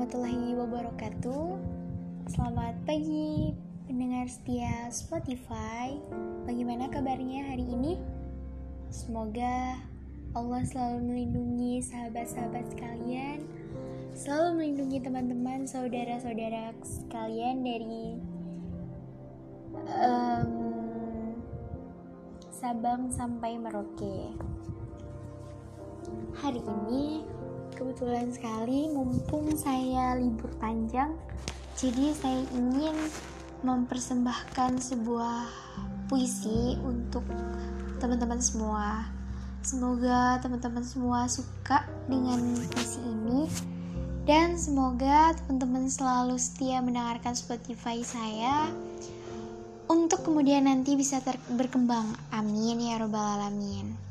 warahmatullahi wabarakatuh. Selamat pagi pendengar setia Spotify. Bagaimana kabarnya hari ini? Semoga Allah selalu melindungi sahabat-sahabat sekalian Selalu melindungi teman-teman, saudara-saudara sekalian dari um, Sabang sampai Merauke. Hari ini kebetulan sekali mumpung saya libur panjang jadi saya ingin mempersembahkan sebuah puisi untuk teman-teman semua. Semoga teman-teman semua suka dengan puisi ini dan semoga teman-teman selalu setia mendengarkan Spotify saya. Untuk kemudian nanti bisa berkembang. Amin ya robbal alamin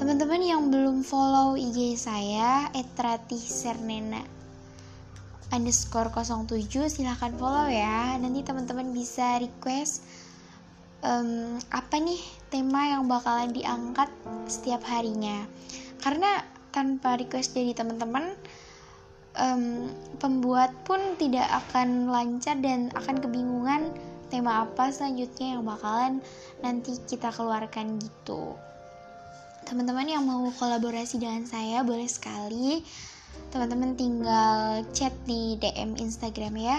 Teman-teman yang belum follow IG saya @ratihsernena underscore 07 silahkan follow ya. Nanti teman-teman bisa request um, apa nih tema yang bakalan diangkat setiap harinya. Karena tanpa request dari teman-teman um, pembuat pun tidak akan lancar dan akan kebingungan tema apa selanjutnya yang bakalan nanti kita keluarkan gitu teman-teman yang mau kolaborasi dengan saya boleh sekali. Teman-teman tinggal chat di DM Instagram ya.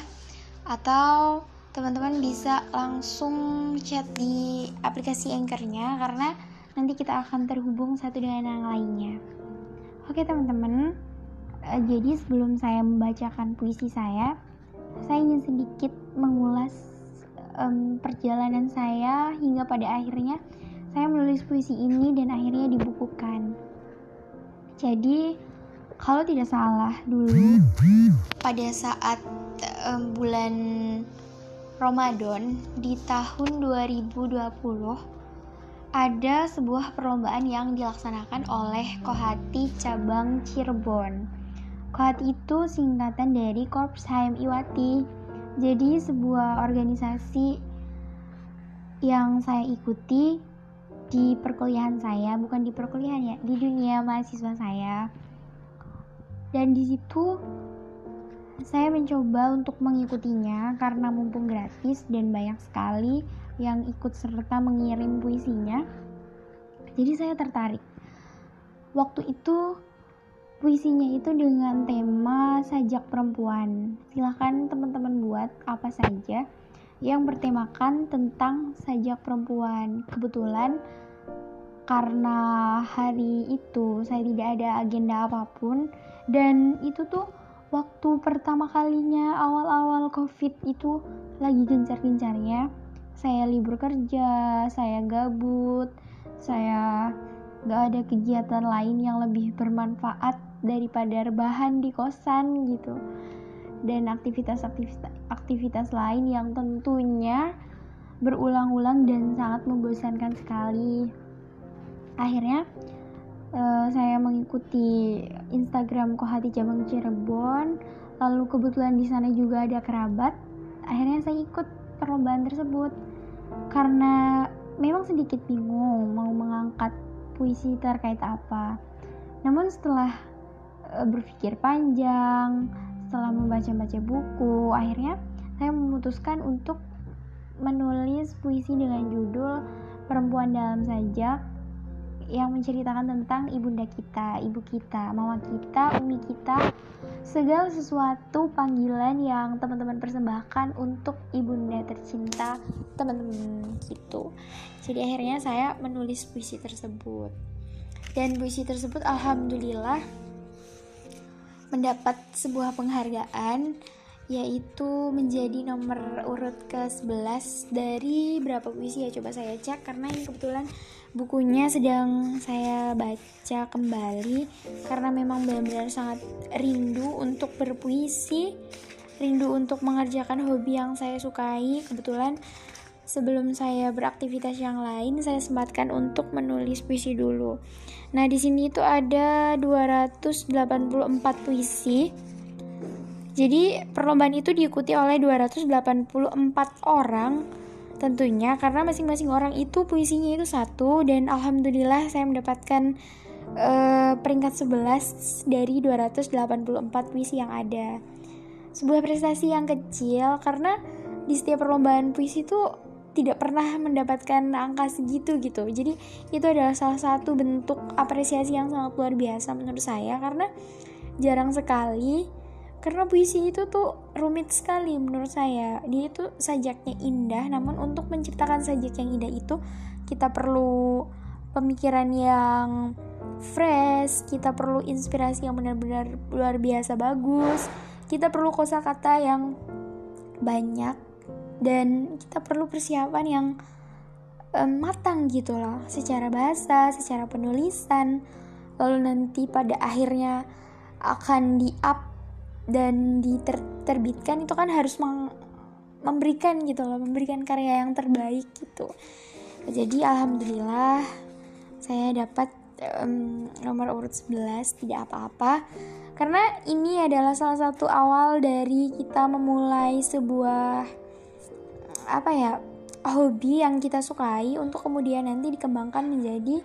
Atau teman-teman bisa langsung chat di aplikasi Anchornya karena nanti kita akan terhubung satu dengan yang lainnya. Oke teman-teman. Eh, jadi sebelum saya membacakan puisi saya saya ingin sedikit mengulas um, perjalanan saya hingga pada akhirnya saya menulis puisi ini dan akhirnya dibukukan. Jadi, kalau tidak salah dulu pada saat um, bulan Ramadan di tahun 2020 ada sebuah perlombaan yang dilaksanakan oleh Kohati Cabang Cirebon. Kohati itu singkatan dari Korps HM Iwati. Jadi sebuah organisasi yang saya ikuti di perkuliahan saya bukan di perkuliahan ya di dunia mahasiswa saya. Dan di situ saya mencoba untuk mengikutinya karena mumpung gratis dan banyak sekali yang ikut serta mengirim puisinya. Jadi saya tertarik. Waktu itu puisinya itu dengan tema sajak perempuan. Silahkan teman-teman buat apa saja yang bertemakan tentang sajak perempuan. Kebetulan karena hari itu saya tidak ada agenda apa pun. Dan itu tuh waktu pertama kalinya awal-awal covid itu lagi gencar-gencarnya. Saya libur kerja saya gabut saya gak ada kegiatan lain yang lebih bermanfaat daripada rebahan di kosan gitu. Dan aktivitas-aktivitas aktivitas lain yang tentunya berulang-ulang dan sangat membosankan sekali akhirnya uh, saya mengikuti Instagram Kohati Cabang Cirebon. Lalu kebetulan di sana juga ada kerabat. Akhirnya saya ikut perlombaan tersebut. Karena memang sedikit bingung mau mengangkat puisi terkait apa. Namun setelah uh, berpikir panjang setelah membaca-baca buku akhirnya saya memutuskan untuk menulis puisi dengan judul Perempuan dalam Sajak yang menceritakan tentang ibunda kita, ibu kita, mama kita, umi kita, segala sesuatu panggilan yang teman-teman persembahkan untuk ibunda tercinta teman-teman gitu. Jadi akhirnya saya menulis puisi tersebut. Dan puisi tersebut alhamdulillah mendapat sebuah penghargaan yaitu menjadi nomor urut ke-11 dari berapa puisi ya coba saya cek karena ini kebetulan bukunya sedang saya baca kembali karena memang benar-benar sangat rindu untuk berpuisi rindu untuk mengerjakan hobi yang saya sukai. Kebetulan sebelum saya beraktivitas yang lain saya sempatkan untuk menulis puisi dulu. Nah di sini itu ada 284 puisi. Jadi perlombaan itu diikuti oleh 284 orang tentunya karena masing-masing orang itu puisinya itu satu dan alhamdulillah saya mendapatkan uh, peringkat 11 dari 284 puisi yang ada. sebuah prestasi yang kecil karena di setiap perlombaan puisi itu tidak pernah mendapatkan angka segitu gitu jadi itu adalah salah satu bentuk apresiasi yang sangat luar biasa menurut saya karena jarang sekali karena puisi itu tuh rumit sekali menurut saya. Dia itu sajaknya indah namun untuk menciptakan sajak yang indah itu kita perlu pemikiran yang fresh kita perlu inspirasi yang benar-benar luar biasa bagus kita perlu kosakata yang banyak dan kita perlu persiapan yang um, matang gitu loh. Secara bahasa, secara penulisan lalu nanti pada akhirnya akan di up dan diterbitkan itu kan harus memberikan gitu loh memberikan karya yang terbaik gitu. Jadi alhamdulillah saya dapat um, nomor urut 11 tidak apa-apa. Karena ini adalah salah satu awal dari kita memulai sebuah apa ya hobi yang kita sukai untuk kemudian nanti dikembangkan menjadi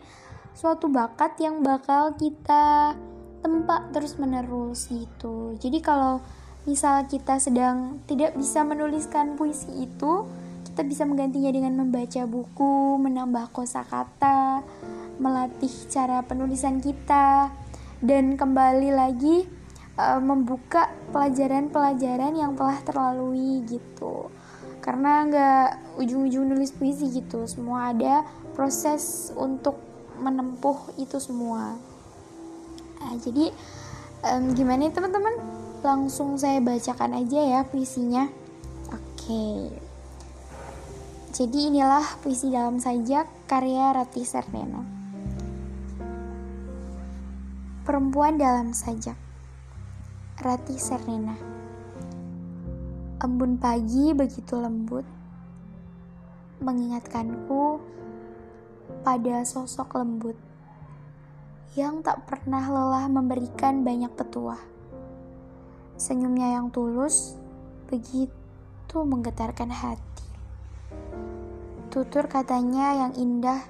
suatu bakat yang bakal kita tempat terus menerus gitu. Jadi kalau misal kita sedang tidak bisa menuliskan puisi itu kita bisa menggantinya dengan membaca buku menambah kosakata melatih cara penulisan kita dan kembali lagi uh, membuka pelajaran-pelajaran yang telah terlalui gitu. Karena nggak ujung-ujung nulis puisi gitu semua ada proses untuk menempuh itu semua Nah, jadi um, gimana teman-teman? Langsung saya bacakan aja ya puisinya. Oke. Jadi inilah puisi dalam sajak karya Rati Serneno. Perempuan dalam sajak. Rati Sernena. Embun pagi begitu lembut mengingatkanku pada sosok lembut yang tak pernah lelah memberikan banyak petuah. Senyumnya yang tulus begitu menggetarkan hati. Tutur katanya yang indah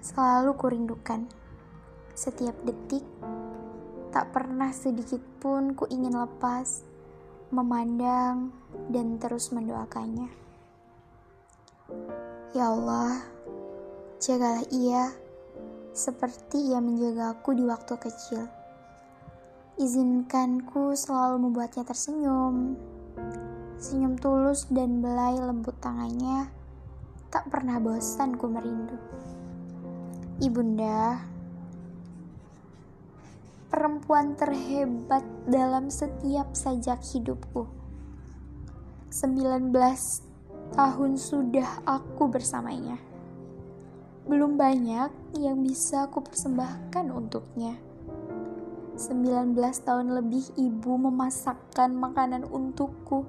selalu kurindukan. Setiap detik tak pernah sedikit pun ku ingin lepas memandang dan terus mendoakannya. Ya Allah, jagalah ia seperti ia menjagaku di waktu kecil. Izinkanku selalu membuatnya tersenyum. Senyum tulus dan belai lembut tangannya tak pernah bosan ku merindu. Ibunda, perempuan terhebat dalam setiap sajak hidupku. 19 tahun sudah aku bersamanya belum banyak yang bisa aku persembahkan untuknya. 19 tahun lebih ibu memasakkan makanan untukku.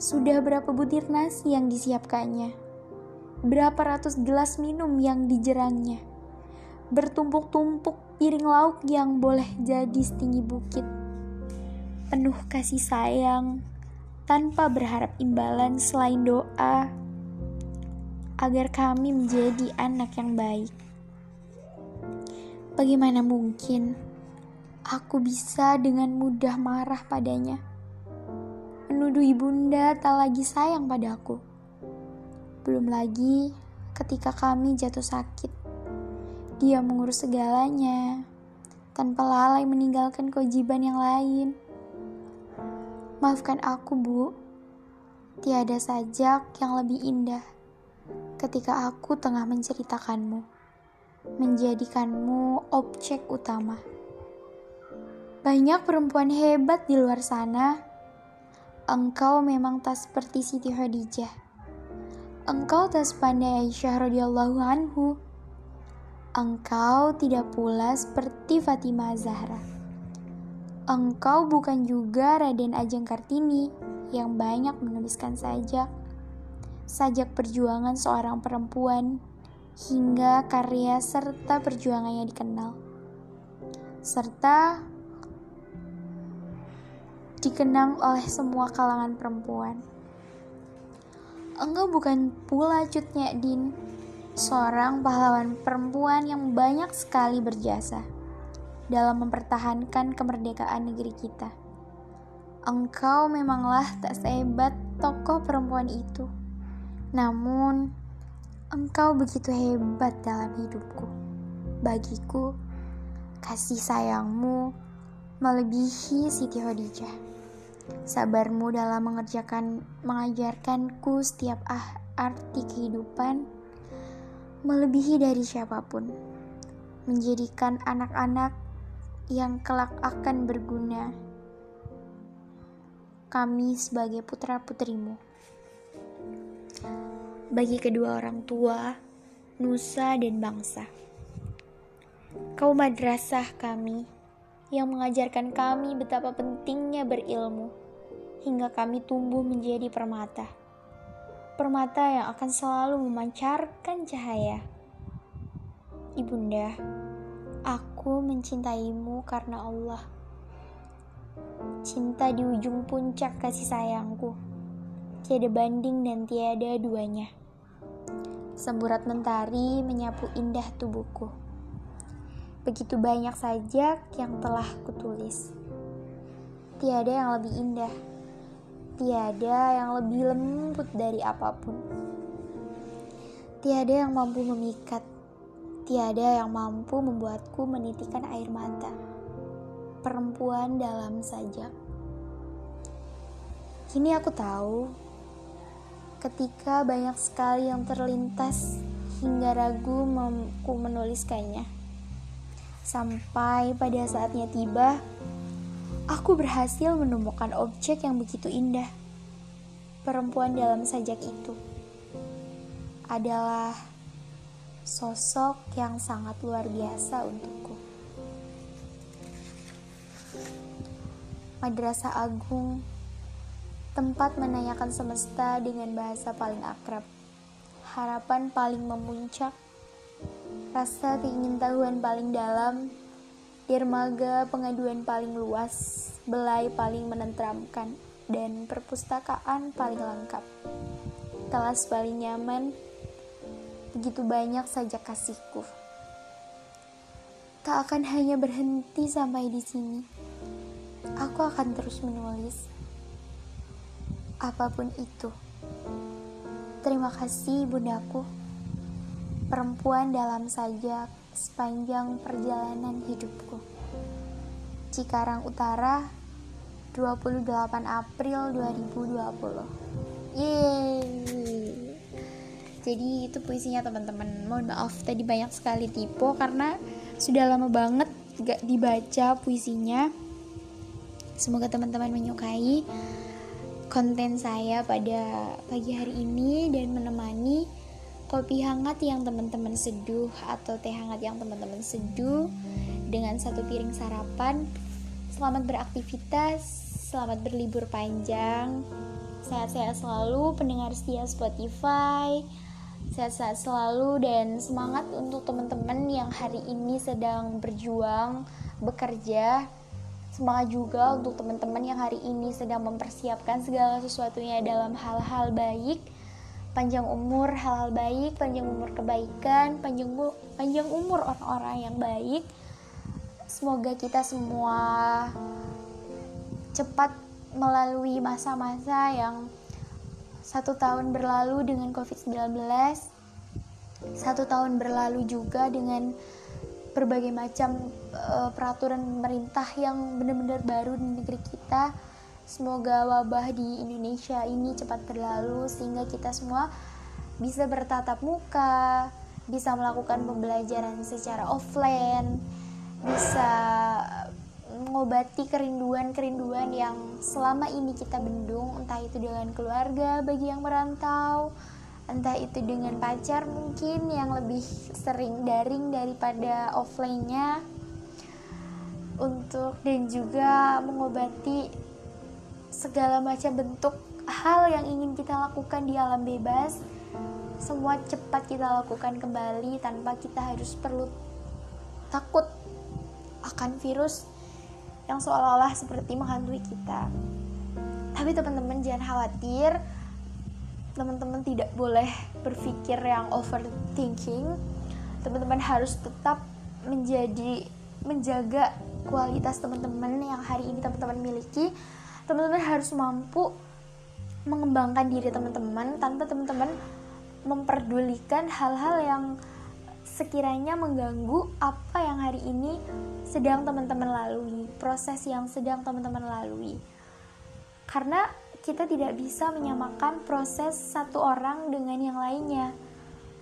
Sudah berapa butir nasi yang disiapkannya? Berapa ratus gelas minum yang dijerangnya? Bertumpuk-tumpuk piring lauk yang boleh jadi setinggi bukit. Penuh kasih sayang, tanpa berharap imbalan selain doa agar kami menjadi anak yang baik. Bagaimana mungkin aku bisa dengan mudah marah padanya? Menuduh ibunda tak lagi sayang padaku. Belum lagi ketika kami jatuh sakit. Dia mengurus segalanya tanpa lalai meninggalkan kewajiban yang lain. Maafkan aku, Bu. Tiada sajak yang lebih indah ketika aku tengah menceritakanmu, menjadikanmu objek utama. Banyak perempuan hebat di luar sana. Engkau memang tak seperti Siti Khadijah. Engkau tak sepandai Aisyah radhiyallahu anhu. Engkau tidak pula seperti Fatimah Zahra. Engkau bukan juga Raden Ajeng Kartini yang banyak menuliskan sajak sajak perjuangan seorang perempuan, hingga karya serta perjuangannya dikenal. Serta dikenang oleh semua kalangan perempuan. Engkau bukan pula Cut Din, seorang pahlawan perempuan yang banyak sekali berjasa dalam mempertahankan kemerdekaan negeri kita. Engkau memanglah tak sehebat tokoh perempuan itu. Namun, engkau begitu hebat dalam hidupku. Bagiku, kasih sayangmu melebihi Siti Khadijah. Sabarmu dalam mengerjakan mengajarkanku setiap ah, arti kehidupan melebihi dari siapa pun. Menjadikan anak-anak yang kelak akan berguna kami sebagai putra-putrimu. Bagi kedua orang tua, nusa dan bangsa. Kau madrasah kami yang mengajarkan kami betapa pentingnya berilmu hingga kami tumbuh menjadi permata. Permata yang akan selalu memancarkan cahaya. Ibunda, aku mencintaimu karena Allah Cinta di ujung puncak kasih sayangku. Tiada banding dan tiada duanya. Semburat mentari menyapu indah tubuhku. Begitu banyak saja yang telah kutulis. Tiada yang lebih indah. Tiada yang lebih lembut dari apa pun. Tiada yang mampu memikat. Tiada yang mampu membuatku menitikan air mata perempuan dalam sajak. Kini aku tahu, ketika banyak sekali yang terlintas hingga ragu mampu menuliskannya. Sampai pada saatnya tiba, aku berhasil menemukan objek yang begitu indah. Perempuan dalam sajak itu adalah sosok yang sangat luar biasa untukku. Madrasah Agung, tempat menanyakan semesta dengan bahasa paling akrab, harapan paling memuncak, rasa keingintahuan paling dalam, dermaga pengaduan paling luas, belai paling menenteramkan, dan perpustakaan paling lengkap. Kelas paling nyaman, begitu banyak saja kasihku. Tak akan hanya berhenti sampai di sini aku akan terus menulis apa pun itu. Terima kasih bundaku, perempuan dalam sajak sepanjang perjalanan hidupku. Cikarang Utara, 28 April 2020. Yeay. Jadi itu puisinya teman-teman. Mohon maaf tadi banyak sekali tipe karena sudah lama banget gak dibaca puisinya Semoga teman-teman menyukai konten saya pada pagi hari ini dan menemani kopi hangat yang teman-teman seduh atau teh hangat yang teman-teman seduh dengan satu piring sarapan. Selamat beraktivitas, selamat berlibur panjang. Sehat-sehat selalu pendengar setia Spotify. Sehat-sehat selalu dan semangat untuk teman-teman yang hari ini sedang berjuang bekerja Semangat juga untuk teman-teman yang hari ini sedang mempersiapkan segala sesuatunya dalam hal-hal baik, panjang umur hal-hal baik, panjang umur kebaikan, panjang panjang umur orang-orang yang baik. Semoga kita semua cepat melalui masa-masa yang satu tahun berlalu dengan COVID-19, satu tahun berlalu juga dengan berbagai macam uh, peraturan pemerintah yang benar-benar baru di negeri kita. Semoga wabah di Indonesia ini cepat berlalu sehingga kita semua bisa bertatap muka, bisa melakukan pembelajaran secara offline, bisa mengobati kerinduan-kerinduan yang selama ini kita bendung, entah itu dengan keluarga bagi yang merantau, entah itu dengan pacar mungkin yang lebih sering daring daripada offline-nya. Untuk dan juga mengobati segala macam bentuk hal yang ingin kita lakukan di alam bebas. Semua cepat kita lakukan kembali tanpa kita harus perlu takut akan virus yang seolah-olah seperti menghantui kita. Tapi teman-teman jangan khawatir teman-teman tidak boleh berpikir yang overthinking teman-teman harus tetap menjadi menjaga kualitas teman-teman yang hari ini teman-teman miliki teman-teman harus mampu mengembangkan diri teman-teman tanpa teman-teman memperdulikan hal-hal yang sekiranya mengganggu apa yang hari ini sedang teman-teman lalui, proses yang sedang teman-teman lalui. Karena kita tidak bisa menyamakan proses satu orang dengan yang lainnya.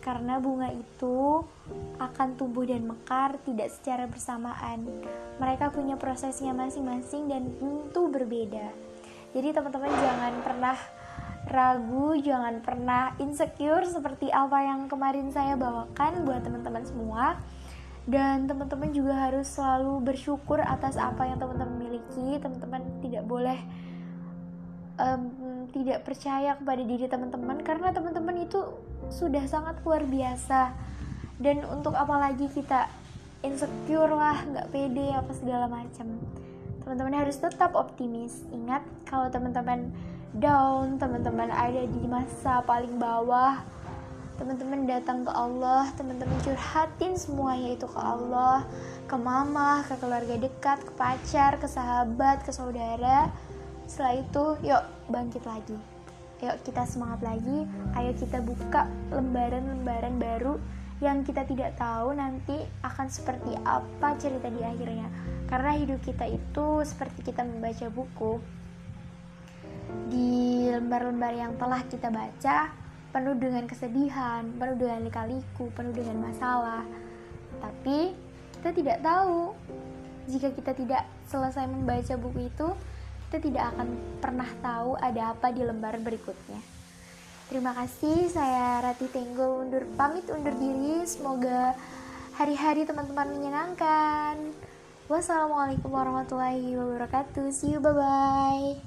Karena bunga itu akan tumbuh dan mekar tidak secara bersamaan. Mereka punya prosesnya masing-masing dan tentu berbeda. Jadi teman-teman jangan pernah ragu, jangan pernah insecure seperti apa yang kemarin saya bawakan buat teman-teman semua. Dan teman-teman juga harus selalu bersyukur atas apa yang teman-teman miliki. Teman-teman tidak boleh um, tidak percaya kepada diri teman-teman karena teman-teman itu sudah sangat luar biasa. Dan untuk apalagi kita insecure lah, nggak pede apa segala macam. Teman-teman harus tetap optimis. Ingat kalau teman-teman down, teman-teman ada di masa paling bawah, teman-teman datang ke Allah, teman-teman curhatin semuanya itu ke Allah, ke mama, ke keluarga dekat, ke pacar, ke sahabat, ke saudara. Setelah itu, yuk bangkit lagi. Yuk kita semangat lagi, ayo kita buka lembaran-lembaran baru yang kita tidak tahu nanti akan seperti apa cerita di akhirnya. Karena hidup kita itu seperti kita membaca buku, di lembar-lembar yang telah kita baca penuh dengan kesedihan, penuh dengan lika-liku, penuh dengan masalah. Tapi kita tidak tahu jika kita tidak selesai membaca buku itu, kita tidak akan pernah tahu ada apa di lembar berikutnya. Terima kasih, saya Rati Tenggo undur pamit undur diri. Semoga hari-hari teman-teman menyenangkan. Wassalamualaikum warahmatullahi wabarakatuh. See you, bye bye.